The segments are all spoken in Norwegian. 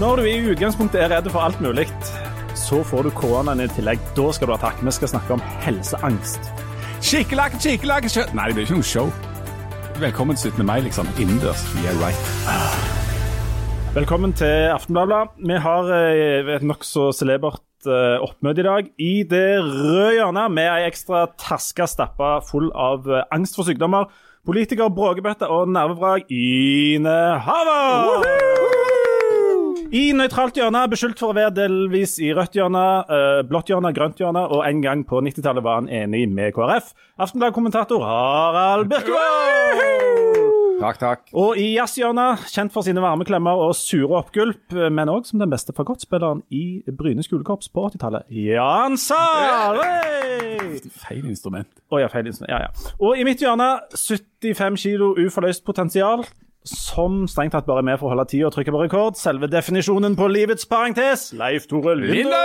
Når du i utgangspunktet er redd for alt mulig, så får du koronaen i tillegg. Da skal du ha takk. Vi skal snakke om helseangst. Kikkelakk, kikkelakk. Nei, det blir ikke noe show. Velkommen til 17. mai, liksom. Innendørs. Yeah, right. Velkommen til Aftenbladet. Vi har eh, et nokså celebert eh, oppmøte i dag. I det røde hjørnet med ei ekstra taske stappa full av eh, angst for sykdommer. Politiker, bråkebøtte og nervevrak Ine Haver! I nøytralt hjørne, beskyldt for å være delvis i rødt hjørne, eh, blått hjørne, grønt hjørne, og en gang på 90-tallet var han enig med KrF. Aftenblad-kommentator Harald Birkevold! Takk, takk. Og i jazzhjørnet, kjent for sine varme klemmer og sure oppgulp, men òg som den beste fagottspilleren i Bryne skolekorps på 80-tallet, Jan Sarøy! Feil instrument. Å ja, feil instrument. Ja, ja. Og i mitt hjørne, 75 kilo uforløst potensial. Som strengt tatt bare er med for å holde tid og trykke på rekord. Selve definisjonen på livets parentes, Leif Tore! Linde!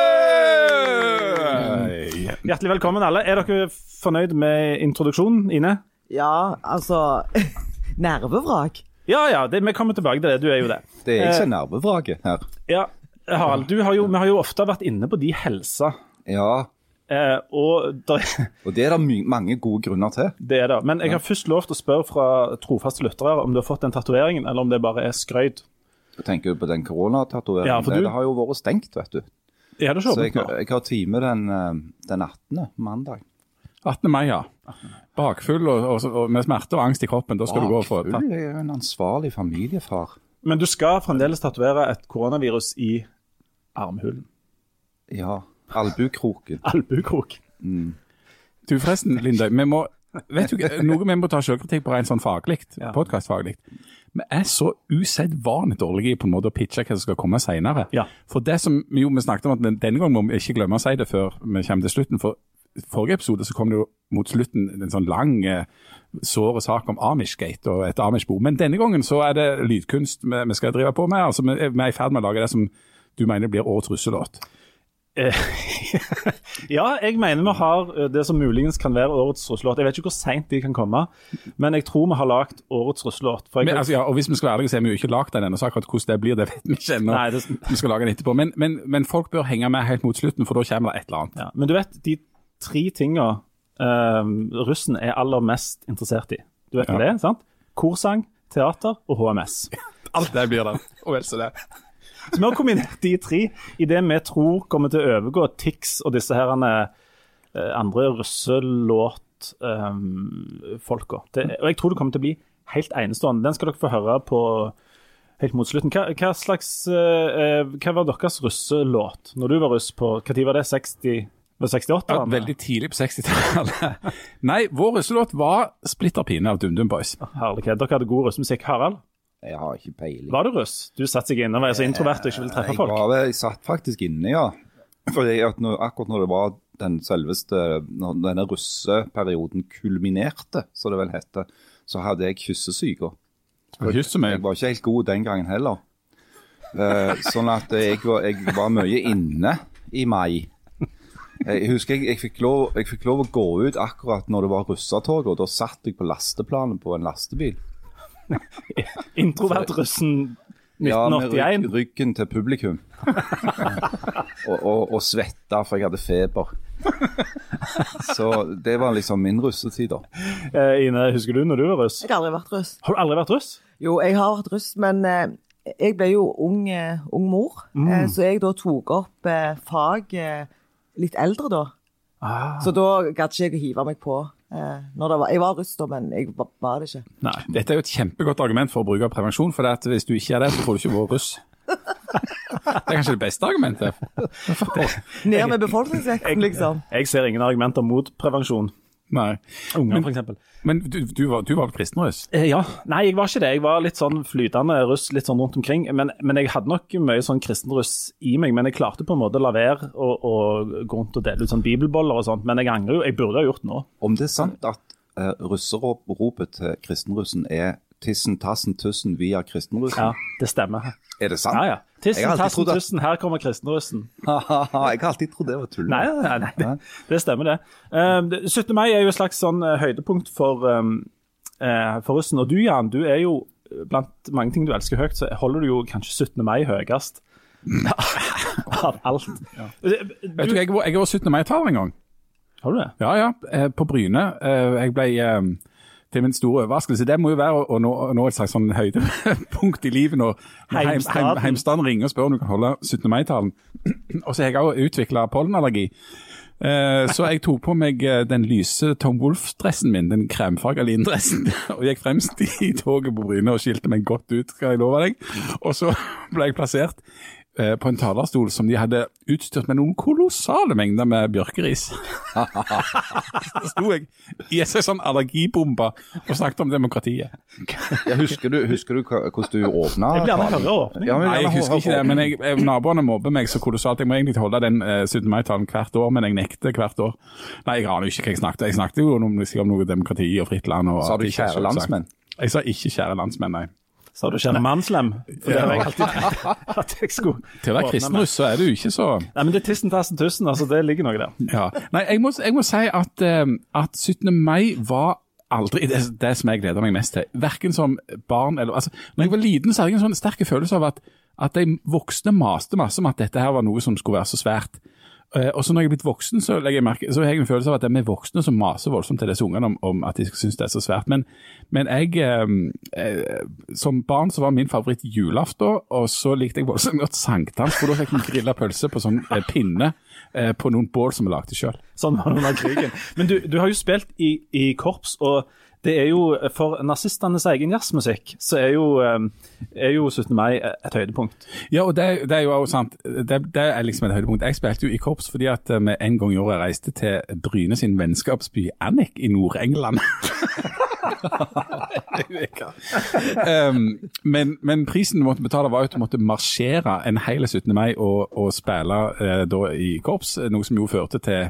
Hjertelig velkommen, alle. Er dere fornøyd med introduksjonen, Ine? Ja, altså Nervevrak. Ja ja, det, vi kommer tilbake til det. Du er jo det. Det er jeg Eh, som er nervevraket her. Ja, Harald, du har jo, vi har jo ofte vært inne på de helsa. Ja, Eh, og der, og det er det mange gode grunner til. det er det. Men jeg har først lov til å spørre fra trofaste lyttere om du har fått den tatoveringen, eller om det bare er skrøyd. Tenker tenker på den koronatatoveringen. Ja, det, du- det har jo vært stengt, vet du. Er Så jeg, jeg har time den, eh, den 18. mandag. 18. mai, ja. Bakfull og, og, og med smerte og angst i kroppen. Da skal du gå og få Bakfull er jo en ansvarlig familiefar. Men du skal fremdeles tatovere et koronavirus i armhulen. Ja, albukroken. Albuekrok. Du forresten, Linda. vi må Vet du noe vi må ta selvkritikk på rent sånn faglig, Ja. podkastfaglig. Vi er så usedvanlig dårlige i på en måte å pitche hva som skal komme senere. Ja. For det som vi jo vi snakket om, at denne gangen må vi ikke glemme å si det før vi kommer til slutten. For forrige episode så kom det jo mot slutten en sånn lang, eh, såre sak om Amishgate og et Amish-bo. Men denne gangen så er det lydkunst vi, vi skal drive på med. altså Vi er vi er i ferd med å lage det som du mener blir årets russelåt. Eh, ja, jeg mener vi har eh, det som muligens kan være årets russelåt. Jeg vet ikke hvor seint de kan komme, men jeg tror vi har lagd årets russelåt. Jeg, altså, ja, og Hvis vi skal være ærlige, så har vi jo ikke lagd den ennå, så akkurat hvordan det blir, det vet vi ikke ennå. Det- Vi skal lage den etterpå. Men, men, men folk bør henge med helt mot slutten, for da kommer det et eller annet. ja, men du vet, de tre tinga eh, russen er aller mest interessert i. Du vet Ja. det sant? Korsang, teater og HMS. Alt det blir det. Og vel så det. Så vi har kombinert de tre i det vi tror kommer til å overgå Tix og disse her eh, andre russelåtfolka. Um, og jeg tror det kommer til å bli helt enestående. Den skal dere få høre på helt mot slutten. Hva, hva slags uh, Hva var deres russelåt når du var russ på Når var det? 60? Var det 68? Ja, veldig tidlig på 60-tallet. Nei, vår russelåt var 'Splitter pine' av DumDum Boys. Herlighet. Dere hadde god russmusikk. Harald, Jeg har ikke peiling. var du russ? Du satte seg inne og var så introvert og ikke ville treffe Jeg, folk. var, det, jeg satt faktisk inne, ja. Fordi at når, akkurat når det var den selveste Når denne russeperioden kulminerte, som det vel heter, så hadde jeg kyssesyke. Kysse. Jeg var ikke helt god den gangen heller. Uh, sånn at jeg var, jeg var mye inne i mai. Jeg husker jeg, jeg, fikk lov, jeg fikk lov å gå ut akkurat når det var russetog, og da satt jeg på lasteplanet på en lastebil. Introvert-russen Ja, med ryggen til publikum. og, og, og svetta, for jeg hadde feber. Så det var liksom min russetid, da. Eh, Ine, husker du når du var russ? Jeg har aldri vært russ. Har du aldri vært russ? Jo, jeg har vært russ, men eh, jeg ble jo ung, eh, ung mor. Eh, så jeg da tok opp eh, fag eh, litt eldre da. Så da gadd ikke jeg å hive meg på. Eh, når det var, jeg var russ da, men jeg var, var det ikke. Nei. Dette er jo et kjempegodt argument for å bruke prevensjon, for at hvis du ikke er det, så får du ikke være russ. Det er kanskje det beste argumentet. Ned med befolkningsvekten, liksom. Jeg ser ingen argumenter mot prevensjon. Nei. Unger, for eksempel. Men du, du var, du var kristenruss? Eh, ja. Nei, jeg var ikke det. Jeg var litt sånn flytende russ litt sånn rundt omkring. Men, men jeg hadde nok mye sånn kristenruss i meg. Men jeg klarte på en måte å la være å, å gå rundt og dele ut sånn bibelboller og sånt. Men jeg angrer jo. Jeg burde ha gjort det nå. Om det er sant at uh, russeropet til kristenrussen er 'tissen, tassen, tussen via kristenrussen', Ja, det stemmer. er det sant? Ja, ja. Tissen, Jeg har alltid tassen, at- tussen, her kommer kristenrussen. jeg har alltid trodd det var tull. Nei, nei, nei, det, det stemmer det. Um, det- 17. mai er jo et slags sånn eh, høydepunkt for, um, uh, for russen. Og du Jan, du er jo blant mange ting du elsker høyt, så holder du jo kanskje 17. mai høyest. Av alt. Du, Vet du, jeg var, jeg var 17. mai-taler en gang. har du det? Ja, ja, eh, på Bryne. Eh, Jeg ble eh, til min store overraskelse. Det må jo være å, nå, nå et slags sånn høydepunkt i livet når Heimstaden. heim, heimstaden ringer og spør om du kan holde 17. mai-talen. og så har jeg òg utvikla pollenallergi. Eh, så jeg tok på meg eh, den lyse Tom Wolff-dressen min, den kremfarga lindressen, og gikk fremst i toget på Bryne og skilte meg godt ut, skal jeg love deg. Og så ble jeg plassert på en talerstol som de hadde utstyrt med noen kolossale mengder med bjørkeris. Så sto jeg i en sånn allergibombe og snakket om demokratiet. Ja, husker, du, husker du hvordan du åpna? Jeg blir gjerne. Ja, Nei, jeg husker ikke det, men jeg, jeg, naboene mobber meg så kolossalt. Jeg må egentlig holde den eh, 17. mai-talen hvert år, men jeg nekter hvert år. Nei, jeg aner ikke hva jeg snakket Jeg snakket jo om, om noe demokrati og fritt land. Og Sa du kjære landsmenn? Jeg sa ikke kjære landsmenn, nei. Sa du ikke mannslem? For det har jeg alltid tenkt at jeg skulle Til å være kristenruss så er du ikke så Nei, men det er tissen, tassen, tussen. Altså, det ligger noe der. Ja. Nei, jeg må, jeg må si at, eh, at 17. mai var aldri det, det som jeg gleder meg mest til. Verken som barn eller altså, Når jeg var liten, så hadde jeg en sånn sterk følelse av at, at de voksne maste masse om at dette her var noe som skulle være så svært. Eh, og så når jeg er blitt voksen, så, jeg merke, så har jeg en følelse av at det er vi voksne som maser voldsomt til disse ungene om, om at de syns det er så svært. Men, men jeg, eh, eh, som barn så var min favoritt julaften, og så likte jeg voldsomt godt sankthans, for da fikk vi grilla pølse på sånn eh, pinne eh, på noen bål som vi lagde sjøl. Sånn var det under krigen. Men du, du har jo spilt i, i korps, og det er jo for nazistenes egen jazzmusikk, så er jo, eh, er jo 17. mai et høydepunkt. Ja, og det, det er jo også sant. Det, det er liksom et høydepunkt. Jeg spilte jo i korps fordi at eh, vi en gang i året reiste til Bryne sin vennskapsby Annick i Nord-England. um, men, men prisen du måtte betale var at du måtte marsjere en hel 17. mai og, og spille eh, da i korps, noe som jo førte til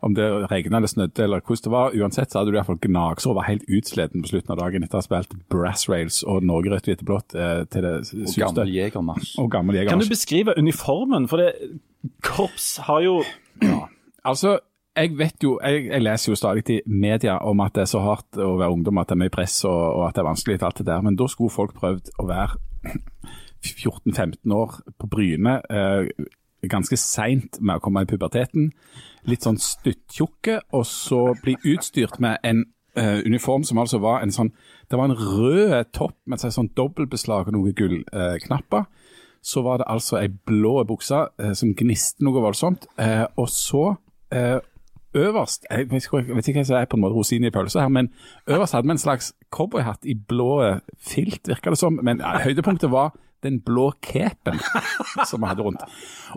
om det regna eller snødde eller hvordan det var, uansett så hadde du i hvert fall gnagsår og var helt utsliten på slutten av dagen etter å ha spilt Brass Rails og Norge rødt, hvite, blått eh, til det syste. Og gammel jegermarsj. Jeger. Kan du beskrive uniformen? For det, korps har jo Altså, jeg vet jo, jeg, jeg leser jo stadig i media om at det er så hardt å være ungdom, at det er mye press og, og at det er vanskelig og alt det der, men da skulle folk prøvd å være 14-15 år på Bryne, eh, ganske seint med å komme i puberteten, litt sånn stuttjukke, og så bli utstyrt med en uh, uniform som altså var en sånn, det var en rød topp med et sånn dobbeltbeslag og noen gullknapper, så var det altså ei blå bukse uh, som gniste noe voldsomt, eh, og så øverst Jeg vet ikke, jeg hva som er på en måte rosin i pølsa her, men øverst hadde vi en slags cowboyhatt i blå filt, virka det som. Men ja, høydepunktet var den blå capen som vi hadde rundt.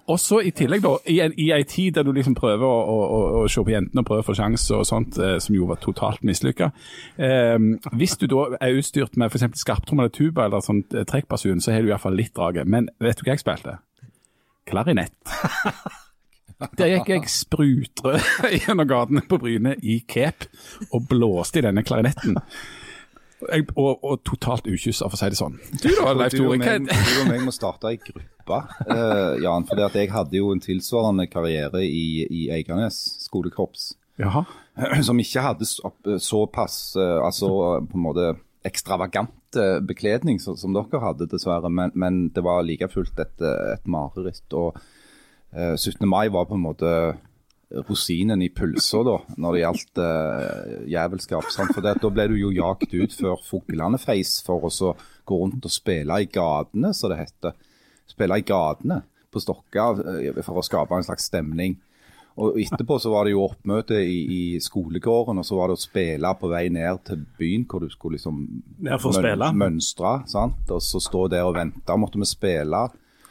Og så i tillegg, da, i, en, i ei tid der du liksom prøver å, å, å, se på jentene og prøver å få sjanse og sånt, eh, som jo var totalt mislykka. Eh, hvis du da er utstyrt med f.eks. skarptromme eller tuba eller sånn trekkbasun, så har du iallfall litt draget. Men vet du hva jeg spilte? Klarinett. Der gikk jeg sprutrød gjennom gatene på Bryne i cape og blåste i denne klarinetten. Jeg, og, og totalt ukyssa, for å si det sånn. Du da, Leif Tore? du og meg må starte ei gruppe, uh, Jan. For jeg hadde jo en tilsvarende karriere i, i Eiganes skolekorps. Jaha. Som ikke hadde såpass uh, altså på en måte ekstravagant eh, bekledning som, som dere hadde, dessverre. Men, men det var like fullt et, eh, et mareritt. Og uh, 17. mai var på en måte rosinen i pølsa da, når det gjaldt uh, jævelskap. Sant? For det, da ble du jo jagt ut før fuglene feis for å gå rundt og spille i gatene, som det heter. Spille i gatene på Stokka eh, for å skape en slags stemning. Og etterpå så var det jo oppmøte i, i skolegården, og så var det å spille på vei ned til byen, hvor du skulle liksom mønstre. sant? Og så stå der og vente, måtte vi spille.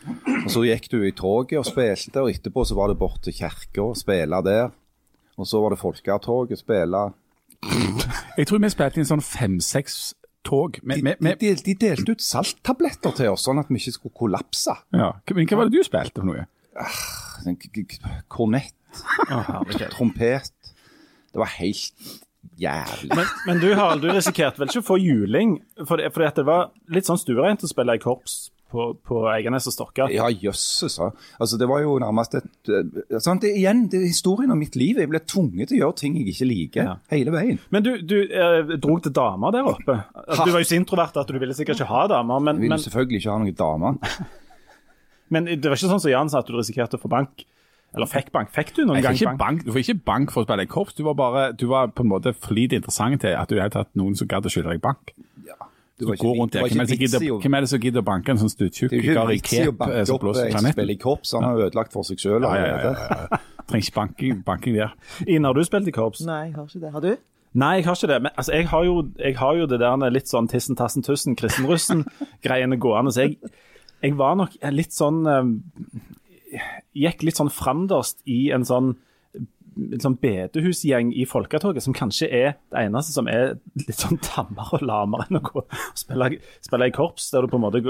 Og Så gikk du i toget og spilte, og etterpå så var det bort til kirka og spille der. Og så var det folketog og spille. Jeg tror vi spilte inn sånn fem-seks tog. Med, med, de, de, de delte ut salttabletter til oss, sånn at vi ikke skulle kollapse. ja. Men hva var det du spilte for noe? K- Kornett, trompet. Det var helt jævlig. Men, men du Harald, du risikerte vel ikke å få juling? Fordi, fordi at det var litt sånn stuereint å spille i korps på, på Eiganes og Stokka. Ja, jøsses. ja. Altså, det var jo nærmest et eh, sant? Det, Igjen, det er historien om mitt liv. Jeg ble tvunget til å gjøre ting jeg ikke liker, Ja. hele veien. Men du, du eh, dro til damer der oppe. Altså, Du var jo så introvert at du ville sikkert ikke ha damer, men, Jeg ville men, selvfølgelig ikke ha noen damer. men det var ikke sånn som Jan sa, at du risikerte å få bank. Eller fikk bank. Fikk du noen Jeg gang ikke bank? bank, du får ikke bank for å spille i korps. Du var, bare, du var på en måte for lite interessant til at du hadde tatt noen som gadd å skylde deg bank. Det Du går rundt der. Hvem er, det som gidder, hvem er det som gidder å banke en sånn stuttjukk kar i cape eh, som blåser en planetten? spiller i korps. Han har ødelagt for seg sjøl. Ja, ja, ja, ja, ja. Trenger ikke banking, banking der. Ine, har du spilt i korps? Nei, jeg har ikke det. Har du? Nei, jeg har ikke det. Men altså, jeg, har jo, jeg har jo det der litt sånn tissen, tassen, tussen, kristenrussen-greiene gående. Så jeg, jeg var nok litt sånn eh, Gikk litt sånn framderst i en sånn en sånn bedehusgjeng i folketoget, som kanskje er det eneste som er litt sånn tammere og lamere enn å gå og spille, spille i korps. der du på en måte,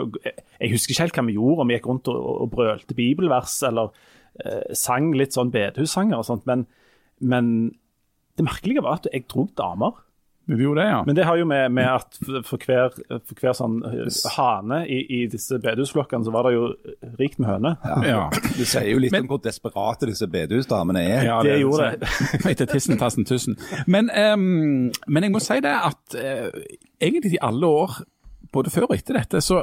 Jeg husker ikke helt hva vi gjorde, om vi gikk rundt og, og brølte bibelvers eller eh, sang litt sånn bedehussanger og sånt, men, men det merkelige var at jeg dro damer. Du gjorde det, ja. Men det har jo med, med at for hver, for hver sånn eh, hane i, i disse bedehusflokkene, så var det jo rikt med høner. ja. Det sier jo litt om hvor desperate disse bedehusdamene er. Ja, Det det gjorde sånn- Etter tissen, tassen, tussen. Men, um, men jeg må si det at uh, egentlig i alle år, både før og etter dette, så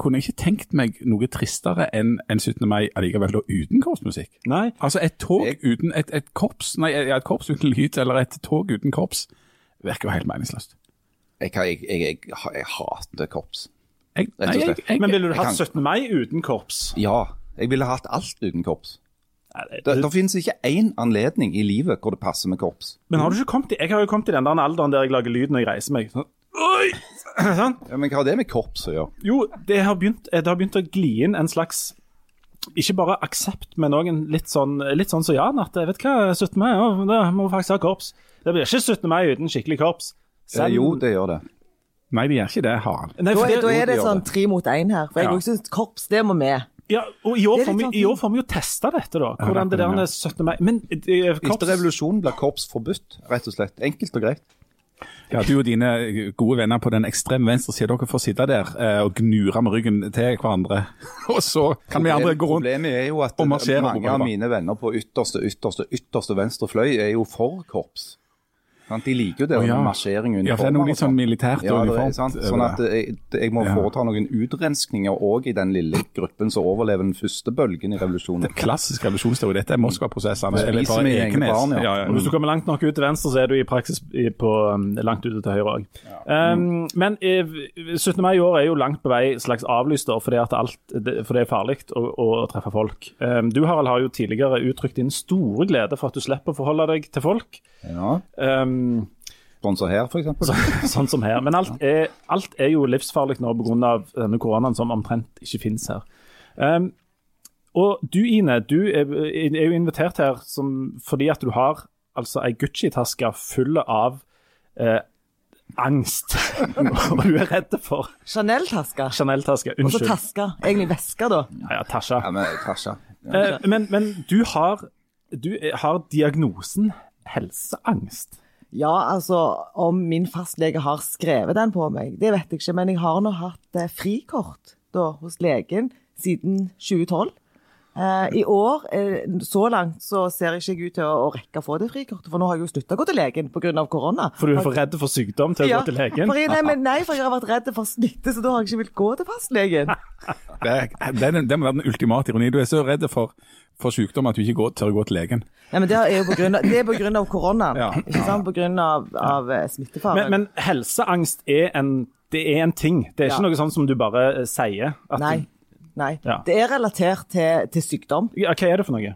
kunne jeg ikke tenkt meg noe tristere enn en 17. mai allikevel da uten korpsmusikk. Nei, Altså et tog Jeg- uten et, et korps, nei, et korps uten lyd, eller et tog uten korps, virker jo helt meningsløst. Jeg, kan- jeg, jeg, jeg, jeg hater korps. Jeg, nei, jeg, jeg, Men ville du hatt 17. mai uten korps? Ja, jeg ville hatt alt uten korps. Det- Det, det finnes ikke én anledning i livet hvor det passer med korps. Men har du ikke kommet i Jeg har jo kommet i den der alderen der jeg lager lyd når jeg reiser meg. Sånn. Oi! Sånn. Ja, men hva har det med korps å gjøre? Jo, det har, begynt, det har begynt å gli inn en slags ikke bare aksept, men òg litt sånn litt sånn som Jan. At vet hva, 17. mai, ja, da må vi faktisk ha korps. Det blir ikke 17. mai uten skikkelig korps. Eh, jo, det gjør det. nei, det gjør ikke det, Harald. Nei, Da da det, er det jo, det sånn tre mot én her. For jeg Ja. syns korps, det må med. ja, og i år, får vi, sånn I år får vi jo testa dette, da. Hvordan det det er der 17. mai Men eh, korps Etter revolusjonen ble korps forbudt, rett og slett. Enkelt og greit. Ja, du og dine gode venner på den ekstreme venstresida, dere får sitte der eh, og gnure med ryggen til hverandre. Og så kan vi andre gå rundt. Problemet er jo at mange av mine venner på ytterste, ytterste, ytterste venstre fløy er jo for korps. Sant? De liker jo det med ja. marsjering i Ja, for det er noe litt sånn militært Ja, uniformt. sant. Sånn at jeg, jeg må Ja. foreta noen utrenskninger òg i den lille gruppen som overlever den første bølgen i revolusjonen. Det er Klassisk revolusjonsteori. Dette er Moskva-prosessene. Ja, ja. Ja, ja. Hvis du kommer langt nok ut til venstre, så er du i praksis på, um, langt ute til høyre òg. Um, men eh, 17. mai i år er jo langt på vei slags avlyst, fordi, at alt, for det er farlig å, å treffe folk. Um, du Harald, har jo tidligere uttrykt din store glede for at du slipper å forholde deg til folk. Ja, Um, Sånn som her, for eksempel. sånn som her. Men alt er, alt er jo livsfarlig nå pga. denne koronaen som omtrent ikke finnes her. Um, og du Ine, du er, er jo invitert her som, fordi at du har altså ei Gucci-taske full av eh, angst. og du er redd for Chanel-taske. Chanel-taske. Og så taske. Egentlig veske, da. Ja, ja, tasja. Ja, men Tasha. Eh, men, men du har, du har diagnosen helseangst. Ja, altså, om min fastlege har skrevet den på meg, det vet jeg ikke. Men jeg har nå hatt eh, frikort da, hos legen siden 2012. Eh, I år, eh, så langt, så ser jeg ikke ut til å, rekke å få det frikortet. For nå har jeg jo slutta å gå til legen pga. korona. For du er for redd for sykdom til å Ja, gå til legen? For jeg, nei, men, nei, for jeg har vært redd for smitte, så da har jeg ikke villet gå til fastlegen. Det, er- det, det må være den ultimate ironi. Du er så redd for, for sykdom at du ikke går, tør å gå til legen. Nei, men Det er jo på grunn av, det er på koronaen, Ja. ikke sant? På grunn av, av eh, smittefaren. Men, men helseangst er en, det er en ting. Det er ikke Ja. noe sånn som du bare sier. At Nei. Nei. Ja. Det er relatert til, til sykdom. Ja, hva er det for noe?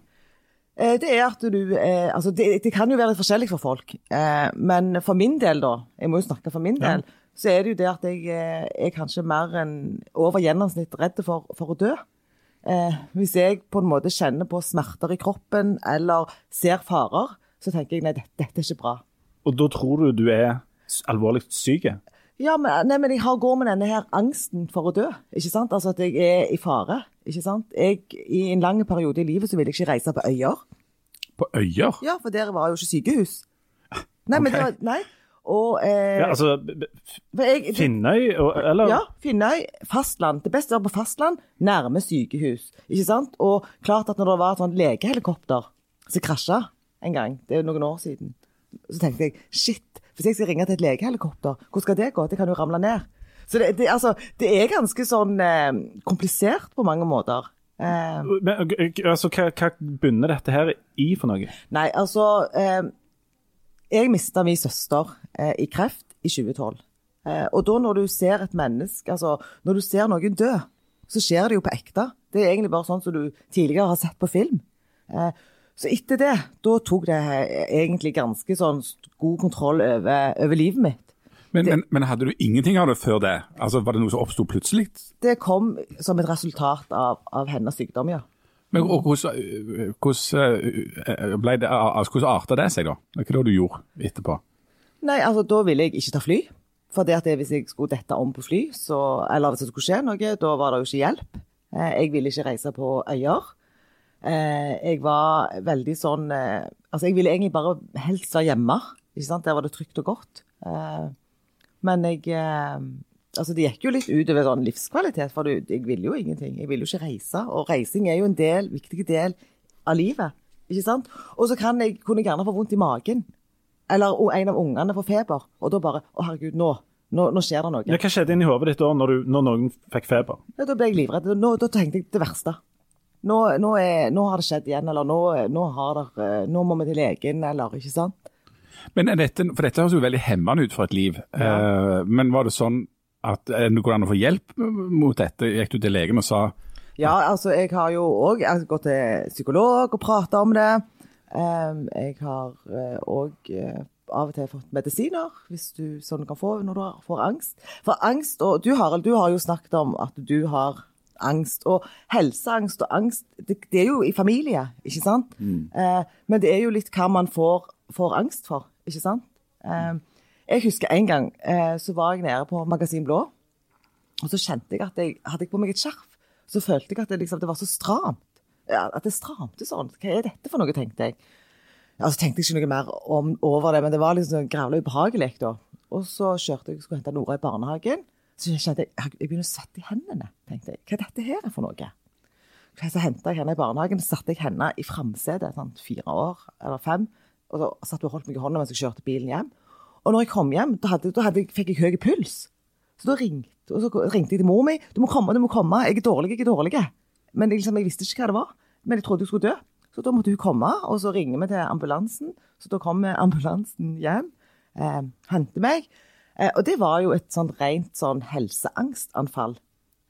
Eh, Det er at du eh, Altså, det, det kan jo være litt forskjellig for folk. Eh, men for min del, da, jeg må jo snakke for min del, så er det jo det at jeg er kanskje mer enn over gjennomsnitt redd for, for å dø. Eh, hvis jeg på en måte kjenner på smerter i kroppen eller ser farer, så tenker jeg nei, dette, dette er ikke bra. Og da tror du du er alvorlig syk? Ja, men, nei, men jeg har, går med denne her angsten for å dø. ikke sant? Altså at jeg er i fare. ikke sant? Jeg, I en lang periode i livet så vil jeg ikke reise på øyer. På øyer? Ja, for der var jo ikke sykehus. Nei, men det var, nei. Og eh, Ja, altså, jeg, Finnøy, eller? Ja, Finnøy, fastland. Det beste er på fastland, nærme sykehus. Ikke sant? Og klart at når det var et sånt legehelikopter som krasja en gang, det er jo noen år siden, så tenkte jeg shit, hvis jeg skal ringe til et legehelikopter, hvor skal det gå? Det kan jo ramle ned. Så det, det, altså, det er ganske sånn eh, komplisert på mange måter. Eh, Men, altså, hva, hva bunner dette her i for noe? Nei, altså eh, Jeg mista min søster eh, i kreft i 2012. Eh, og da når du ser et menneske, altså når du ser noen dø, så skjer det jo på ekte. Det er egentlig bare sånn som du tidligere har sett på film. Eh, så etter det, da tok det eh, egentlig ganske sånn god kontroll over, over livet mitt. Men, men, men hadde du ingenting av det før det? Altså, Var det noe som oppsto plutselig? Det kom som et resultat av, av hennes sykdom, ja. Men, og hvordan, hvordan, ble det, altså, hvordan arta det seg, da? Hva var det du gjorde etterpå? Nei, altså da ville jeg ikke ta fly. For det at det, hvis jeg skulle dette om på fly, så, eller hvis det skulle skje noe, da var det jo ikke hjelp. Eh, jeg ville ikke reise på øyer. Eh, jeg var veldig sånn eh, Altså, jeg ville egentlig bare helst være hjemme. Ikke sant? Der var det trygt og godt. Eh, men jeg Altså, det gikk jo litt utover sånn livskvalitet, for du, jeg ville jo ingenting. Jeg ville jo ikke reise. Og reising er jo en del, viktig del av livet. Ikke sant? Og så kan jeg, kunne jeg gjerne få vondt i magen. Eller en av ungene får feber. Og da bare Å, herregud, nå, nå, nå skjer det noe. Ja, hva skjedde inni hodet ditt da når, du, når noen fikk feber? Ja, da ble jeg livredd. Nå, da tenkte jeg det verste. Nå, nå, er, nå har det skjedd igjen, eller nå, det, nå må vi til legen, eller ikke sant. Men dette, For dette høres jo veldig hemmende ut for et liv. Eh, men var det sånn at eh, det går an å få hjelp mot dette? Gikk du til legen og sa Ja, altså, jeg har jo òg gått til psykolog og prata om det. Eh, jeg har òg av og til fått medisiner, hvis du sånn kan få når du får angst. For angst, og du Harald, du har jo snakket om at du har angst. Og helseangst og angst, det, det er jo i familie, ikke sant? Eh, men det er jo litt hva man får, får angst for, ikke sant? Eh, jeg husker en gang eh, så var jeg nede på Magasin Blå, og så kjente jeg at jeg hadde jeg på meg et skjerf. Så følte jeg at det, liksom, det var så stramt. Ja, at det stramte sånn. Hva er dette for noe, tenkte jeg. Ja, så tenkte jeg ikke noe mer om, over det, men det var liksom grævlig ubehagelig. da. Og så kjørte jeg skulle hente Nora i barnehagen. Så kjente jeg jeg begynner å svette i hendene. tenkte jeg. Hva er dette her for noe? Så henta jeg henne i barnehagen, så satte jeg henne i framsetet, sånn fire år eller fem. Og så satt hun og holdt meg i hånda mens jeg kjørte bilen hjem. Og når jeg kom hjem, da, hadde, da hadde, fikk jeg høy puls. Så da ringte, så ringte jeg til mor mi. 'Du må komme, du må komme. Jeg er dårlig, jeg er dårlig.' Men liksom, jeg visste ikke hva det var. Men jeg trodde jeg skulle dø. Så da måtte hun komme, og så ringer vi til ambulansen. Så da kommer ambulansen hjem, eh, henter meg. Eh, og det var jo et sånn rent sånn helseangstanfall.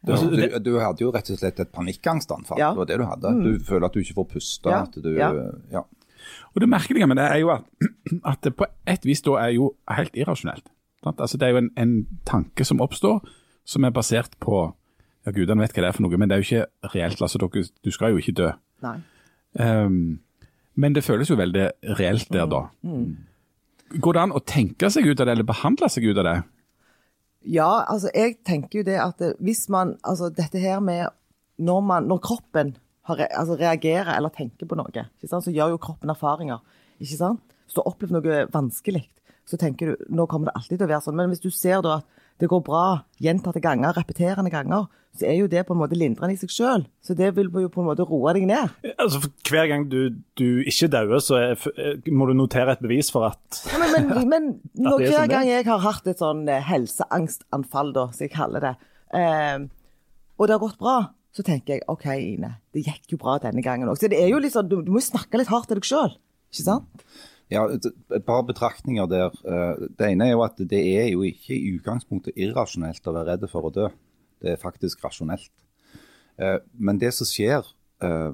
Du, du, du hadde jo rett og slett et panikkangstanfall. Ja. Det var det du hadde. Du føler at du ikke får puste. Ja. At du, Ja. ja. Og det merkelige med det er jo at, at det på et vis da er jo helt irrasjonelt. Sant? Altså Det er jo en, en tanke som oppstår, som er basert på Ja, gudene vet hva det er for noe, men det er jo ikke reelt. altså dere, Du skal jo ikke dø. Nei. Ehm, men det føles jo veldig reelt der da. Går det an å tenke seg ut av det, eller behandle seg ut av det? Ja, altså jeg tenker jo det at hvis man Altså dette her med når, man, når kroppen har, altså, reagerer eller tenker på noe, så gjør jo kroppen erfaringer. ikke sant? Hvis du har opplevd noe vanskelig, så tenker du nå kommer det alltid til å være sånn. Men hvis du ser da at det går bra gjentatte ganger, repeterende ganger, så er jo det på en måte lindrende i seg sjøl. Så det vil jo på en måte roe deg ned. Altså, for Hver gang du, du ikke dauer, så er, eh, må du notere et bevis for at Ja, men, men, men når, er hver sånn gang jeg har hatt et sånn eh, helseangstanfall, da, som jeg kaller det, eh, og det har gått bra, så tenker jeg OK, Ine, det gikk jo bra denne gangen òg. Så det er jo litt sånn, du, du må snakke litt hardt til deg sjøl, ikke sant? Ja, et par betraktninger der. Eh, Det ene er jo at det er jo ikke i utgangspunktet irrasjonelt å være redd for å dø. Det er faktisk rasjonelt. Eh, Men det som skjer, eh,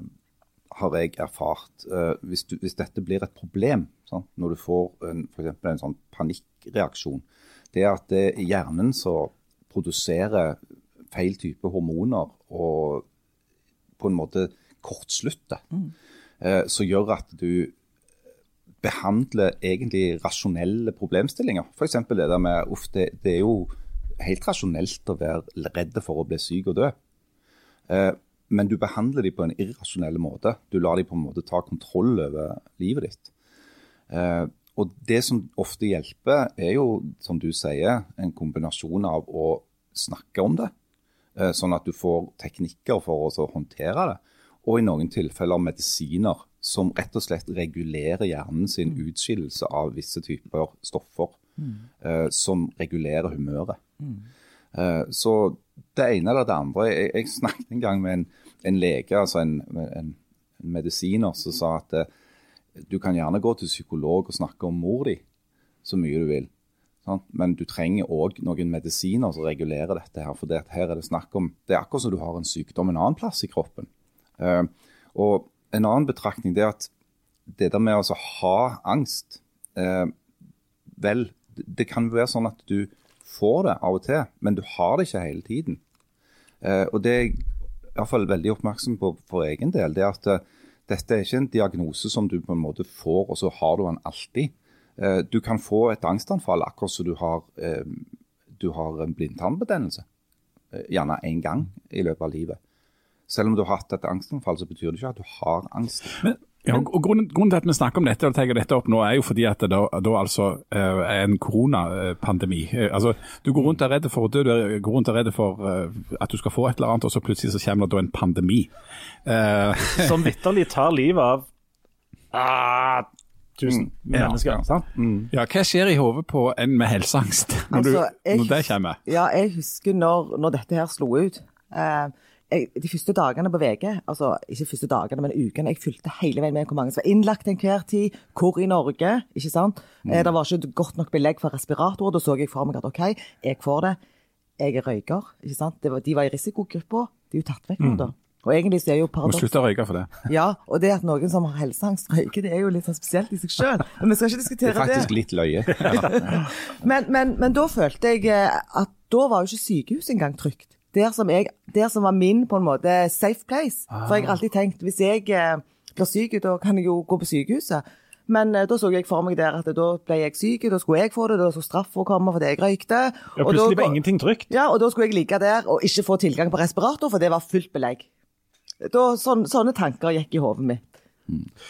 har jeg erfart, hvis, du, hvis dette blir et problem, sant? når du får en, for en sånn panikkreaksjon, det er at det er hjernen som produserer feil type hormoner og på en måte kortslutter, mm. som gjør at du behandle egentlig rasjonelle problemstillinger. F.eks. det der med uff, det, det er jo helt rasjonelt å være redd for å bli syk og dø. Eh, men du behandler dem på en irrasjonell måte. Du lar dem på en måte ta kontroll over livet ditt. Eh, og det som ofte hjelper, er jo, som du sier, en kombinasjon av å snakke om det, eh, sånn at du får teknikker for å håndtere det, og i noen tilfeller medisiner som rett og slett regulerer hjernen sin utskillelse av visse typer stoffer eh, som regulerer humøret. Eh, så det ene eller det andre Jeg, jeg snakket en gang med en, en lege, altså en, en, en medisiner, som sa at eh, du kan gjerne gå til psykolog og snakke om mor di så mye du vil. Sant? Men du trenger òg noen medisiner som regulerer dette. her, for det, her er Det snakk om, det er akkurat som du har en sykdom en annen plass i kroppen. Eh, og En annen betraktning det er at det der med å ha angst eh, Vel, det, kan være sånn at du får det av og til, men du har det ikke hele tiden. Eh, og Det jeg i hvert fall veldig oppmerksom på for egen del. det er at eh, Dette er ikke en diagnose som du på en måte får, og så har du den alltid. Eh, du kan få et angstanfall akkurat som du har, eh, du har en blindtarmbetennelse. Gjerne én gang i løpet av livet. Selv om du har hatt et angstanfall, så betyr det ikke at du har angst. Men, ja, og grunnen, grunnen til at vi snakker om dette og tar dette opp nå, er jo fordi at det da, da altså eh, er en koronapandemi. Eh, altså, du går rundt og er redd for å dø, du går rundt og er redd for eh, at du skal få et eller annet, og så plutselig så kommer det da en pandemi. Uh, Som vitterlig tar livet av ah, tusen Ja, mennesker. ja. sant? ja, hva skjer i hodet på en med helseangst når, Altså, du, jeg- det kommer? Ja, jeg husker når, når dette her slo ut. Eh, jeg, de første dagene på VG, altså ikke første dagene, men ukene, jeg fulgte hele veien med hvor mange som var innlagt til enhver tid, hvor i Norge, ikke sant. Eh, det var ikke godt nok belegg for respirator, da så jeg for meg at OK, jeg får det. Jeg er røyker, ikke sant. Det var, de var i risikogruppa, de er jo tatt vekk nå, da. Og egentlig så er jo Må paradoks slutte å røyke for det. Ja, og det at noen som har helseangst røyker, det er jo litt sånn spesielt i seg sjøl. Men vi skal ikke diskutere Det Det er faktisk litt løye. men, men, men da følte jeg eh, at da var jo ikke sykehus engang trygt. Der som, jeg, der som var min på en måte safe place. For jeg har alltid tenkt hvis jeg eh, blir syk, da kan jeg jo gå på sykehuset. Men eh, da så jeg for meg der at da ble jeg syk, da skulle jeg få det, da skulle straffa komme fordi jeg røykte. Ja, plutselig da- var ingenting trygt. Ja, og da skulle jeg ligge der og ikke få tilgang på respirator, for det var fullt belegg. Da, sån, sånne tanker gikk i hodet mitt.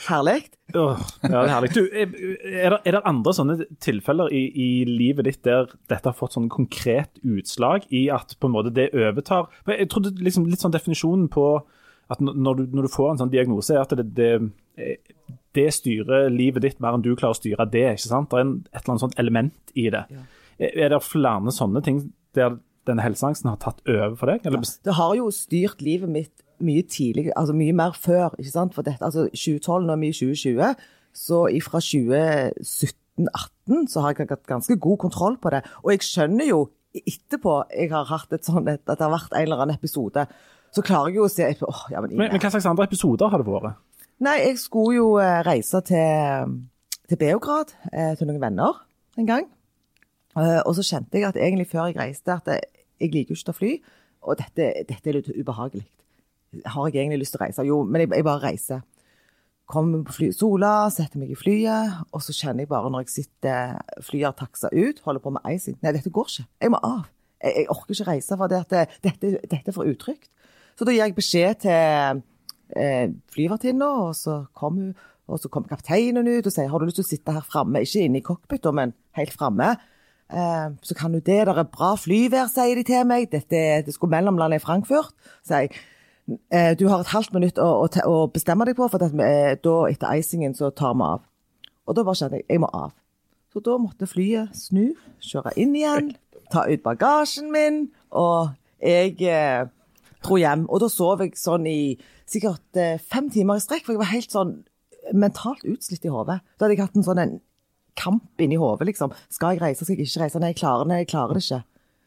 Herlig. Oh, ja, det er herlig. Du, er, er, det, andre sånne tilfeller i, i livet ditt der dette har fått sånn konkret utslag i at på en måte det overtar Jeg trodde liksom litt sånn definisjonen på at når du, når du får en sånn diagnose, er at det, det, det styrer livet ditt mer enn du klarer å styre det. ikke sant? Det er en, et eller annet sånt element i det. Er, er det flere sånne ting der denne helseangsten har tatt over for deg? Eller, bes- Det har jo styrt livet mitt mye tidligere, altså mye mer før. ikke sant? For dette, altså 2012, nå er vi i 2020, så fra 2017-18 så har jeg hatt ganske god kontroll på det. Og jeg skjønner jo etterpå jeg har hatt et sånt, at det har vært en eller annen episode, så klarer jeg jo å se oh, ja, men, men, men hva slags andre episoder har det vært? Nei, jeg skulle jo eh, reise til, til Beograd eh, til noen venner en gang. Eh, og så kjente jeg at egentlig før jeg reiste, at jeg, jeg liker jo ikke å fly. Og dette, dette er litt ubehagelig. Har jeg egentlig lyst til å reise? Jo, men jeg, jeg bare reiser. Kommer på fly, Sola, setter meg i flyet, og så kjenner jeg bare når jeg sitter flyet har taksa ut, holder på med icing Nei, dette går ikke. Jeg må av. Jeg, jeg orker ikke reise, for det det, dette, dette er for utrygt. Så da gir jeg beskjed til eh, flyvertinna, og så kom hun, og så kommer kapteinen ut og sier har du lyst til å sitte her framme, ikke inne i cockpit, men helt framme. Eh, så kan du det, det er bra flyvær, sier de til meg. Dette, det skulle mellomlande i Frankfurt. sier jeg. Eh, du har et halvt minutt å, å, å bestemme deg på, for at, eh, da etter icingen så tar vi av. Og da bare kjente jeg jeg må av. Så da måtte flyet snu, kjøre inn igjen, ta ut bagasjen min, og jeg eh, dro hjem. Og da sov jeg sånn i sikkert eh, fem timer i strekk, for jeg var helt sånn mentalt utslitt i hodet. Da hadde jeg hatt en sånn en kamp inni hodet, liksom. Skal jeg reise, skal jeg ikke reise? Nei, jeg klarer det, jeg klarer det ikke.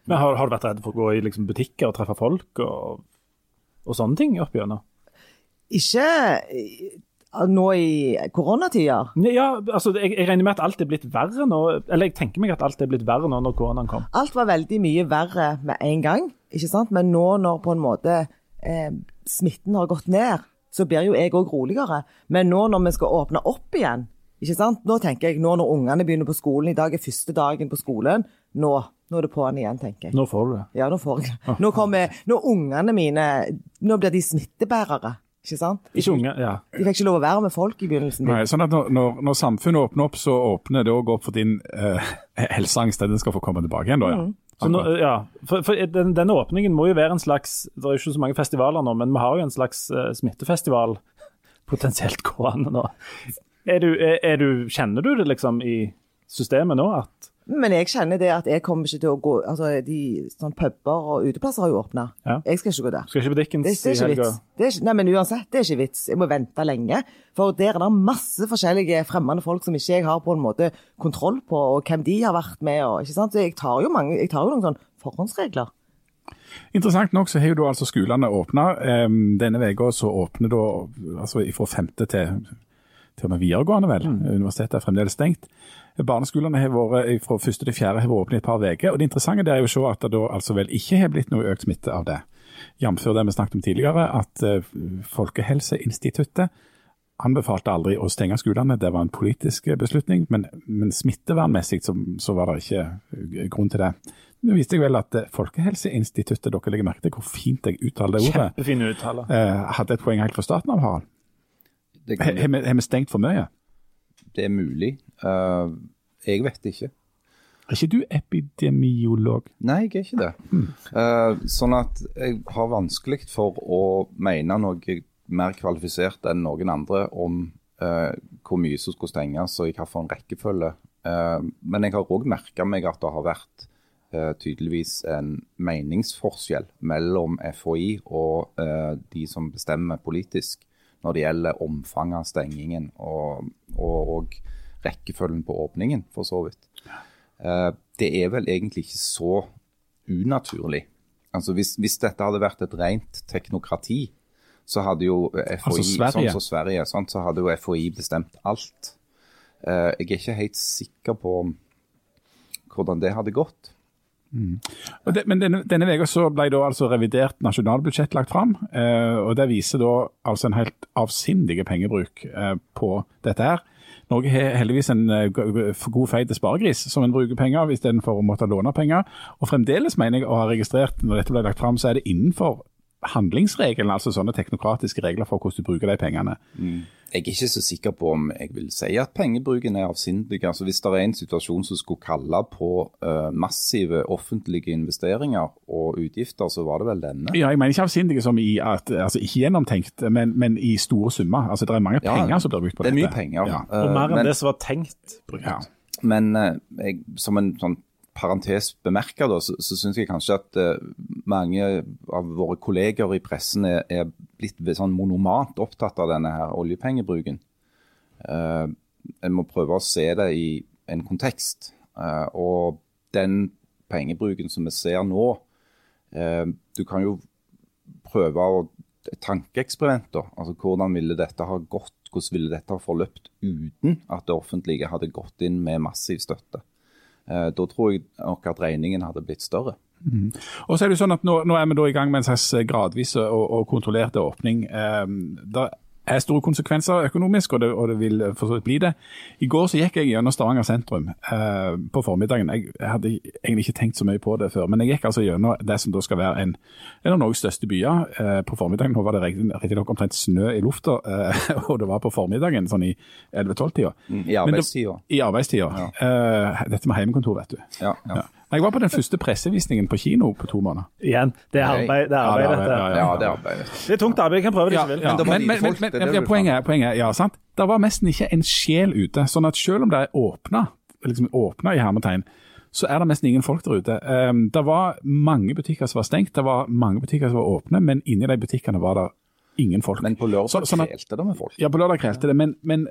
Men har, har du vært redd for å gå i liksom, butikker og treffe folk og, og sånne ting opp gjennom? Ikke eh, nå i koronatider. Ja, altså, jeg, jeg regner med at alt er blitt verre nå. Eller jeg tenker meg at alt er blitt verre nå når koronaen kom. Alt var veldig mye verre med en gang, ikke sant? Men nå når på en måte eh, smitten har gått ned, så blir jo jeg òg roligere. Men nå når vi skal åpne opp igjen, ikke sant? Nå tenker jeg, nå når ungene begynner på skolen, i dag er første dagen på skolen, nå, nå er det på'n igjen, tenker jeg. Nå får du det. Ja, nå får jeg Nå kommer, nå ungene mine, nå blir de smittebærere. Ikke sant? De, Ikke unge, ja. de fikk ikke lov å være med folk i begynnelsen. Nei, sånn at når, når, når samfunnet åpner opp, så åpner det òg opp for din eh, helseangst. Den skal få komme tilbake igjen, da. ja. Så nå, ja, for, for den, Denne åpningen må jo være en slags Det er jo ikke så mange festivaler nå, men vi har jo en slags uh, smittefestival potensielt gående nå. Er du, er, er du, kjenner du det liksom i systemet nå? at Men jeg kjenner det at jeg kommer ikke til å gå altså de sånn Puber og uteplasser har jo åpna. Ja. Jeg skal ikke gå der. Skal ikke på Dickens Det, det er i helga? Nei, men uansett, det er ikke vits. Jeg må vente lenge. For der er det masse forskjellige fremmede folk som ikke jeg har på en måte kontroll på, og hvem de har vært med. Og, ikke sant? Så jeg tar jo, mange, jeg tar jo noen sånn forhåndsregler. Interessant nok så har jo da altså skolene åpna. denne uka så åpner da altså fra femte til til og med videregående, vel. Universitetet er fremdeles stengt. Barneskolene har vært fra første til fjerde har vært åpne i et par uker. Det interessante er jo å se at det da altså vel ikke har blitt noe økt smitte av det. Jf. det vi snakket om tidligere, at uh, Folkehelseinstituttet anbefalte aldri å stenge skolene. Det var en politisk beslutning, men, men smittevernmessig så, så var det ikke eh, grunn til det. Nå viste jeg vel at eh, Folkehelseinstituttet, dere legger merke til hvor fint jeg uttaler det ordet, Kjempefin uttale. eh, hadde et poeng helt fra starten av, Harald. Har vi- stengt for mye? det er mulig. Uh, jeg vet ikke. Er ikke du epidemiolog? Nei, jeg er ikke det. Eh, sånn at jeg har vanskelig for å mene noe mer kvalifisert enn noen andre om uh, hvor mye som skulle stenges og i hvilken rekkefølge. Uh, men jeg har òg merka meg at det har vært tydeligvis en meningsforskjell mellom FHI og de som bestemmer politisk når det gjelder omfanget av stengingen og, og, og rekkefølgen på åpningen, for så vidt. Eh, det er vel egentlig ikke så unaturlig. Altså hvis, hvis dette hadde vært et rent teknokrati, så hadde jo FHI, Altså sånn som Sverige, sånn, så hadde jo FHI bestemt alt. Eh, jeg er ikke helt sikker på hvordan det hadde gått. Og det, men denne, denne ble da altså revidert nasjonalbudsjett lagt fram, eh, og det viser da altså en helt avsindig pengebruk eh, på dette her. Norge har heldigvis en eh, god feit sparegris som en bruker penger av istedenfor å måtte låne penger. Og fremdeles mener jeg å ha registrert når dette ble lagt fram, så er det innenfor handlingsregelen, altså sånne teknokratiske regler for hvordan du bruker de pengene. Jeg er ikke så sikker på om jeg vil si at pengebruken er avsindig. Altså Hvis det er en situasjon som skulle kalle på uh, massive offentlige investeringer og utgifter, så var det vel denne. Ja, jeg mener ikke avsindige som i at, altså ikke gjennomtenkt, men, men i store summer. Altså det er mange Ja, penger som blir brukt på Det er mye penger. Ja. Og mer enn men- det som var tenkt brukt. Ja. Men eh, jeg, som en sånn parentes bemerke, da, så, så syns jeg kanskje at eh, mange av våre kolleger i pressen er, er blitt sånn monomant opptatt av denne her oljepengebruken. Eh, en må prøve å se det i en kontekst. Eh, og den pengebruken som vi ser nå eh, Du kan jo prøve å et tankeeksperiment. Altså, hvordan ville dette ha gått? Hvordan ville dette ha forløpt uten at det offentlige hadde gått inn med massiv støtte? Eh, da tror jeg nok at regningen hadde blitt større. Og så er det sånn at Nå, nå er vi da i gang med en slags gradvis og, og kontrollert åpning. Eh, det er store konsekvenser økonomisk, og det, og det vil for så vidt bli det. I går så gikk jeg gjennom Stavanger sentrum eh, på formiddagen. Jeg, jeg hadde egentlig ikke tenkt så mye på det før, men jeg gikk altså gjennom det som da skal være en, en av Norges største byer eh, på formiddagen. Nå var det riktignok omtrent snø i lufta, eh, og det var på formiddagen, sånn i 11-12-tida. I arbeidstida. I arbeidstida. Eh, dette med heimekontor, vet du. Ja, ja. Ja. Jeg var på den første pressevisningen på kino på to måneder. Igjen, det er arbeid, det er arbeid Ja, det er arbeid, ja, det er arbeidet. Det er tungt arbeid, jeg kan prøve det Ja, hvis jeg vil. ja. Men Men, men, men, folk, men du poenget, poenget ja, sant? Det var nesten ikke en sjel ute. sånn at selv om det er åpna, liksom åpna i hermetegn, så er det nesten ingen folk der ute. Um, det var mange butikker som var stengt, det var mange butikker som var åpne, men inni de butikkene var det ingen folk. Men på lørdag Så- sånn at- krelte det med folk. Ja, på lørdag krelte det, men, men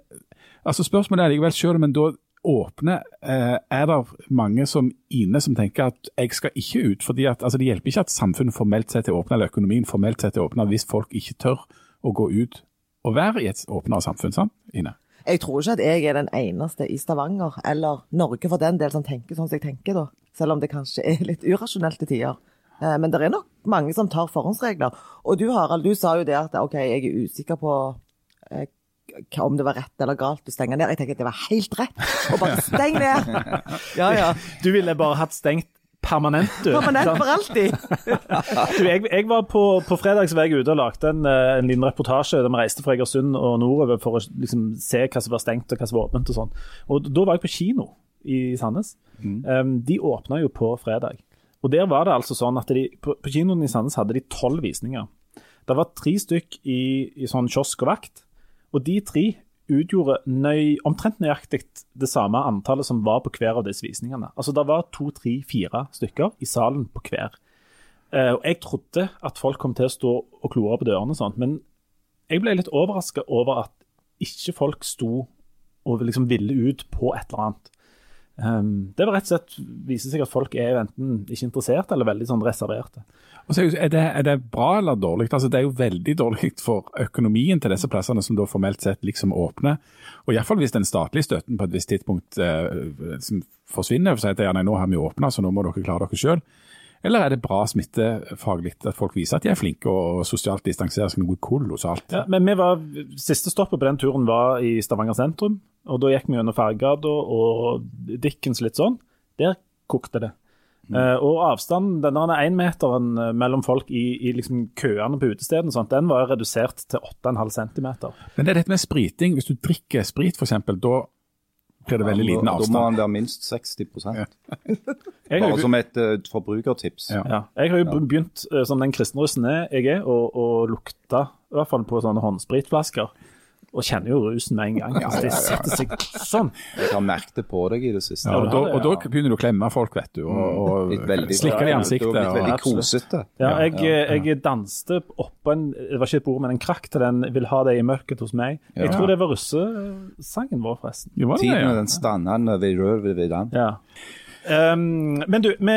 altså spørsmålet er likevel, selv om en da åpner, eh, er det mange som inne som tenker at jeg skal ikke ut. fordi at altså Det hjelper ikke at samfunnet formelt sett er åpna, eller økonomien formelt sett er åpna, hvis folk ikke tør å gå ut og være i et åpnere samfunn. sant, Ine? Jeg tror ikke at jeg er den eneste i Stavanger, eller Norge for den del, som tenker sånn som jeg tenker, da. Selv om det kanskje er litt urasjonelt til tider. Eh, Men det er nok mange som tar forhåndsregler. Og du Harald, du sa jo det at OK, jeg er usikker på eh, om det var rett eller galt å stenge ned. Jeg tenker at det var helt rett å bare stenge ned. Ja, ja. Du ville bare hatt stengt permanent, du. Permanent for alltid. Du, jeg, jeg var på, på fredag så var jeg ute og lagde en, eh, en liten reportasje der vi reiste fra Egersund og nordover for å liksom, se hva som var stengt og hva som var åpent. og sånn. Og Da var jeg på kino i Sandnes. Um, de åpna jo på fredag. Og der var det altså sånn at de, På, på kinoen i Sandnes hadde de tolv visninger. Det var tre stykk i, i sånn kiosk og vakt, og de tre utgjorde nøy, omtrent nøyaktig det samme antallet som var på hver av disse visningene. Altså Det var to, tre, fire stykker i salen på hver. Eh, og Jeg trodde at folk kom til å stå og klore på dørene, og sånt, men jeg ble litt overraska over at ikke folk sto og liksom ville ut på et eller annet. Um, det vil rett og slett vise seg at folk er enten ikke interessert eller veldig sånn reserverte. Er det, er det bra eller dårlig? Altså, det er jo veldig dårlig for økonomien til disse plassene som da formelt sett liksom åpner. Og Iallfall hvis den statlige støtten på et visst tidspunkt eh, forsvinner. For å si at ja, nei, nå har vi åpna, så nå må dere klare dere sjøl. Eller er det bra smittefaglig at folk viser at de er flinke og sosialt distanserer seg noe kolossalt? Ja, men var, Siste stoppet på den turen var i Stavanger sentrum. og Da gikk vi gjennom Fergegata og Dickens litt sånn. Der kokte det. Eh, og avstanden, denne énmeteren mellom folk i, i liksom køene på utestedene, og sånt, den var redusert til 8,5 cm. Men det er dette med spriting. Hvis du drikker sprit f.eks., da blir det veldig liten Da må han være minst 60 Jeg Bare som et uh, forbrukertips. Ja. Ja, jeg har jo begynt, uh, som den kristenrussen jeg er, å, å lukte i hvert fall på sånne håndspritflasker. Og kjenner jo rusen med en gang. Altså, det setter seg sånn. Jeg har merket det på deg i det siste. Ja, og, da, og da begynner du å klemme folk, vet du, og, og slikke det i Du ansiktet. har blitt veldig Og, kosete. Ja, jeg, jeg danste oppå en Det var ikke et bord, men en krakk til den 'Vil ha deg i mørket hos meg'. Jeg tror det var russesangen vår, forresten. Jo, var det Tiden den stannende ved rød ved den. Ja. Um, men du, vi,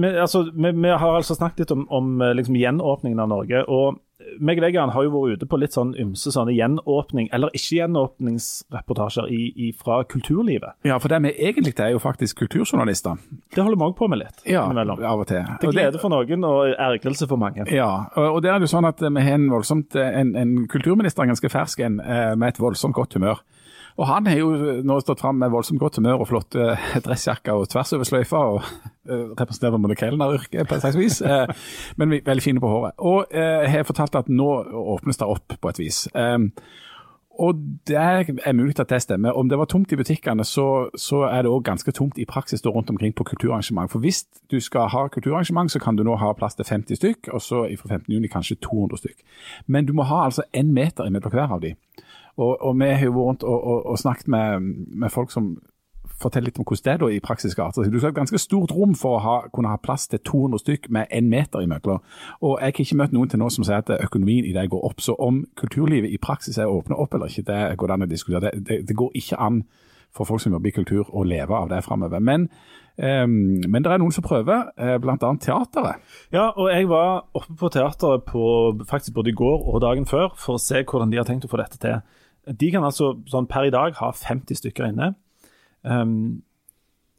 vi, altså, vi, vi har altså snakket litt om, om eh, liksom, gjenåpningen av Norge. og meg og deg har jo vært ute på litt sånn ymse sånne gjenåpning, eller ikke gjenåpningsreportasjer i, i, fra kulturlivet. Ja, for det vi egentlig er, er jo faktisk kulturjournalister. Det holder vi òg på med litt Ja, innimellom. av og til. Til det- glede for noen og ergrelse for mange. Ja, og og der er det jo sånn at vi har en voldsomt, en, en kulturminister, ganske fersk en, eh, med et voldsomt godt humør. Og han har jo nå stått fram med voldsomt godt humør og flotte dressjakker og tvers over sløyfa, og eh, representerer på kelneryrket på et slags vis, eh, men veldig fine på håret. Og eh, har fortalt at nå åpnes det opp på et vis. Um, og det er mulig at det stemmer. Om det var tomt i butikkene, så, så er det òg ganske tomt i praksis rundt omkring på kulturarrangement. For hvis du skal ha kulturarrangement, så kan du nå ha plass til 50 stykk, og så fra 15. juni kanskje 200 stykk. Men du må ha altså én meter imellom hver av de. Og, og vi har jo vært rundt og, og, og snakket med, med folk som forteller litt om hvordan det er da i praksis skal. Du skal ha et ganske stort rom for å ha, kunne ha plass til 200 stykk med én meter imellom. Og jeg har ikke møtt noen til nå som sier at økonomien i det går opp. Så om kulturlivet i praksis er åpnet opp eller ikke, det går an å diskutere. Det, det, det går ikke an for folk som jobber i kultur å leve av det framover. Men, men det er noen som prøver, eh, bl.a. teateret. Ja, og jeg var oppe på teateret på, faktisk både i går og dagen før for å se hvordan de har tenkt å få dette til. De kan altså sånn per i dag ha 50 stykker inne. Um,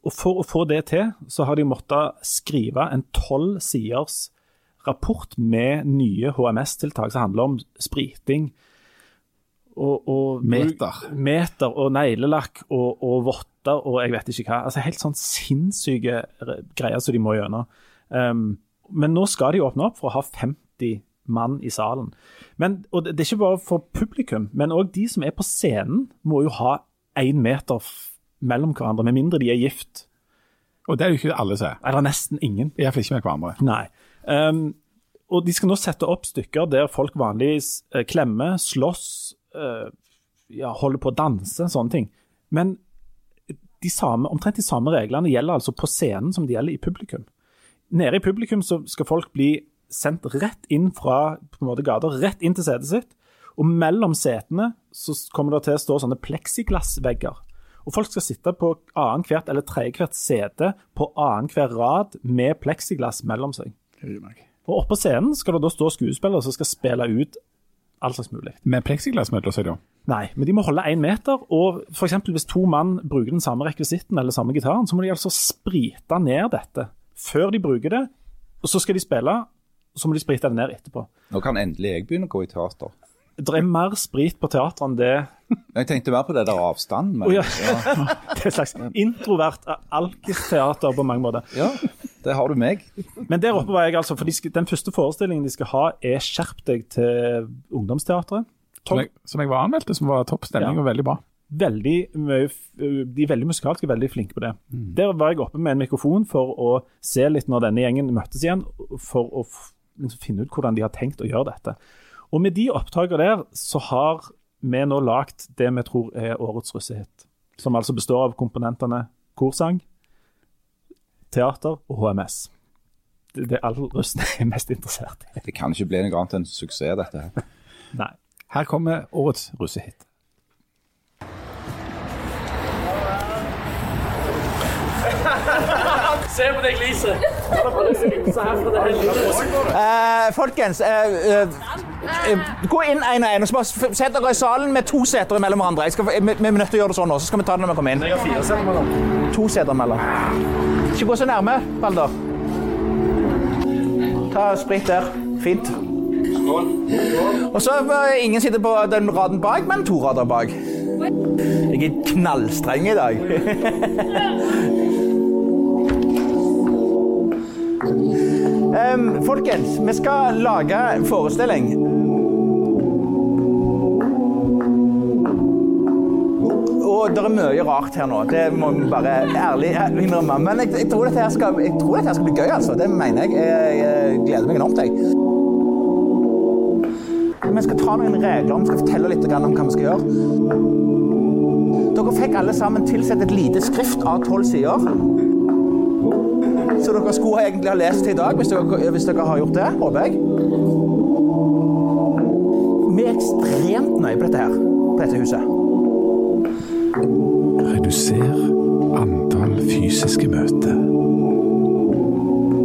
og For å få det til, så har de måttet skrive en tolv siders rapport med nye HMS-tiltak som handler om spriting. Og, og Meter. meter og neglelakk og, og votter og jeg vet ikke hva. Altså Helt sånn sinnssyke greier som de må gjennom. Um, men nå skal de åpne opp for å ha 50 mann i salen. Men, og det det er ikke bare for publikum, men òg de som er på scenen, må jo ha én meter mellom hverandre, med mindre de er gift. Og det er jo ikke alle som er. Eller nesten ingen. Iallfall ikke med hverandre. Nei. Um, og de skal nå sette opp stykker der folk vanligvis eh, klemmer, slåss, uh, ja, holder på å danse, sånne ting. Men de samme, omtrent de samme reglene gjelder altså på scenen som de gjelder i publikum. Nede i publikum så skal folk bli sendt rett inn fra på en måte gata, rett inn til setet sitt. Og mellom setene så kommer det til å stå sånne pleksiglassvegger. Og folk skal sitte på annethvert eller tredjehvert sete på annenhver rad med pleksiglass mellom seg. Og oppå scenen skal det da stå skuespillere som skal spille ut all slags mulig. Med pleksiglassmøter, sier du? Nei, men de må holde én meter. Og f.eks. hvis to mann bruker den samme rekvisitten eller samme gitaren, så må de altså sprite ned dette før de bruker det. Og så skal de spille, og så må de sprite det ned etterpå. Nå kan endelig jeg begynne å gå i teater. Det er mer sprit på teatret enn det Jeg tenkte mer på det der avstanden. Men, Oh, ja. Det er et slags introvert alkisteater på mange måter. ja. det har du meg. Men der oppe var jeg altså, for de skal, den første forestillingen de skal ha, er 'Skjerp deg' til Ungdomsteatret. Som jeg, som jeg var anmeldt, som var topp stemning Ja. og veldig bra. Veldig mye, de er veldig musikalske, veldig flinke på det. Der var jeg oppe med en mikrofon for å se litt når denne gjengen møttes igjen, for å f- liksom finne ut hvordan de har tenkt å gjøre dette. Og med de opptakene der, så har vi nå lagd det vi tror er årets russehit. Som altså består av komponentene korsang, teater og HMS. Det, det er all russen er mest interessert i. Det kan ikke bli noe annet enn suksess, dette her. Nei. Her kommer årets russehit. Se på det gliset. Eh, folkens, eh, eh, gå inn en og bare sett dere i salen med to seter mellom hverandre. Skal, vi, vi er nødt til å gjøre det sånn nå, så skal vi ta det når vi kommer inn. Jeg har fire seter mellom. To seter mellom. Ikke gå så nærme, Balder. Ta sprit der. Fint. Og så eh, ingen sitter på den raden bak, men to rader bak. Jeg er knallstreng i dag. um, folkens, vi skal lage en forestilling. Og det er mye rart her nå. Det må vi bare ærlig innrømme. Men jeg, jeg, tror dette her skal, jeg tror dette skal bli gøy, altså. Det mener jeg. Jeg, jeg gleder meg enormt, jeg. Vi skal ta noen regler, vi skal fortelle litt om hva vi skal gjøre. Dere fikk alle sammen tilsett et lite skrift av tolv sider. Så dere skulle egentlig ha lest i dag, hvis dere, hvis dere har gjort det, håper jeg. Vi er ekstremt nøye på dette her, på dette huset. Reduser antall fysiske møter.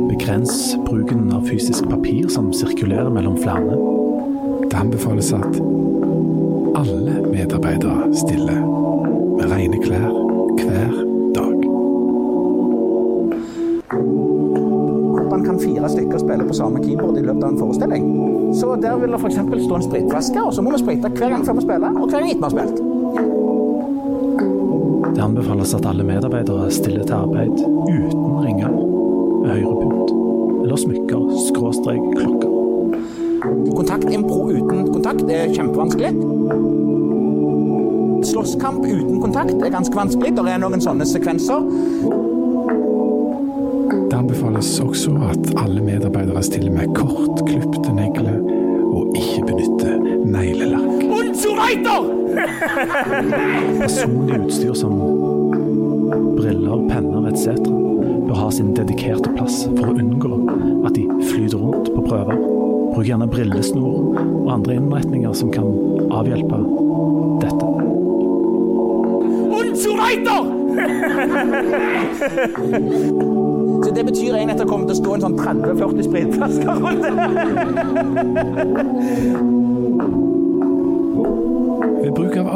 Begrens bruken av fysisk papir som sirkulerer mellom flere. Det anbefales at alle medarbeidere stiller med rene klær hver dag. Man kan fire stykker spille på samme keyboard i løpet av en forestilling. Så der vil det f.eks. stå en spritflaske, og så må vi sprite hver gang før vi spiller, og hver gang etter vi har spilt. Det anbefales at alle medarbeidere stiller til arbeid uten ringer med høyrepunkt eller smykker, skråstrek, klokker. Kontaktimpro uten kontakt er kjempevanskelig. Slåsskamp uten kontakt er ganske vanskelig. Det er noen sånne sekvenser. Det anbefales også at alle medarbeidere stiller med kortklipte negler og ikke benytter neglelakk. Personlig utstyr som briller, penner etc. bør ha sin dedikerte plass for å unngå at de flyter rundt på prøver. Bruk gjerne brillesnor og andre innretninger som kan avhjelpe dette. Så det betyr egentlig at det kommer til å stå en sånn 30-40 spritflasker rundt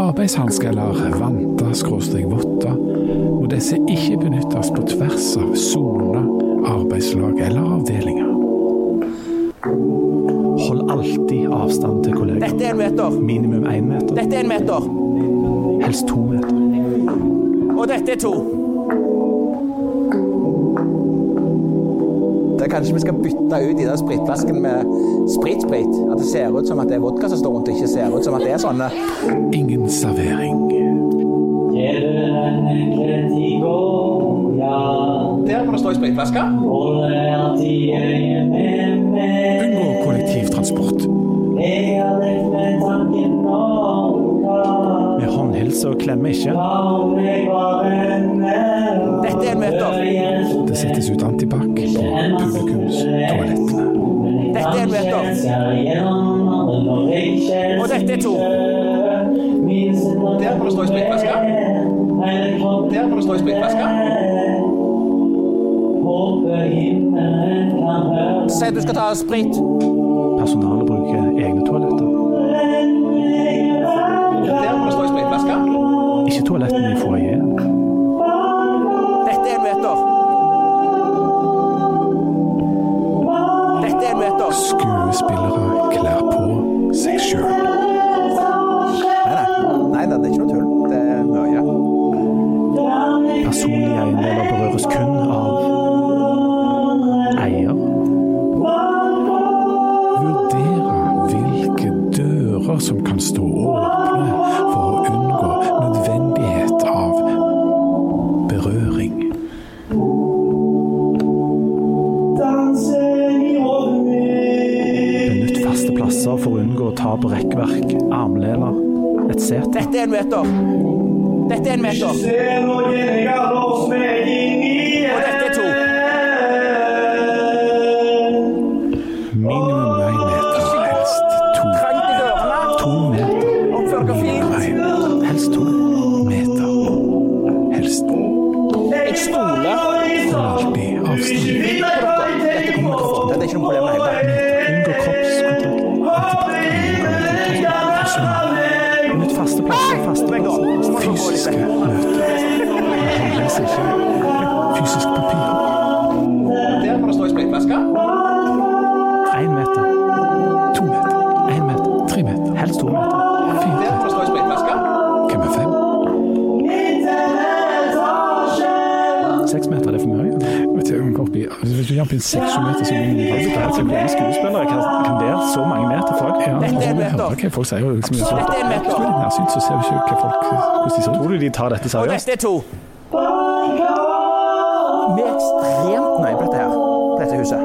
arbeidshansker eller vanter-votter må disse ikke benyttes på tvers av soner, arbeidslag eller avdelinger. Hold alltid avstand til kollegaer. Dette er en meter. Minimum én meter, Dette er en meter. helst to meter. Og dette er to. Er kanskje vi skal bytte ut de der spritflaskene med spritsprit. At det ser ut som at det er vodka som står rundt, ikke ser ut som at det er sånne. Ingen servering. Der må det stå i spritflaske. Unngå kollektivtransport. Med håndhilser og klemmer ikke. Dette er en meter. Det settes ut antibac på publikumstoalettene. Dette er meter. Og dette er to. Der må det stå i spritflaska. Der må det stå i spritflaska. Si du skal ta sprit. Personalet bruker egne toaletter. Nei. Nei, Dette Seks meter, det er for mye. Vet du, opp i, hvis du jumper inn seks-sju meter, så blir det Det er så skuespillere. Kan, kan det så mange meter fag? Ja, Dette er altså, en meter. hører hva folk sier. og Liksom, så, Dette er en meter. Hvis du er nærsynt, så ser du ikke hva folk, hvordan de ser ut. Tror du de tar dette Og seriøst? dette er to. Vi er ekstremt nøye på dette her. På dette huset.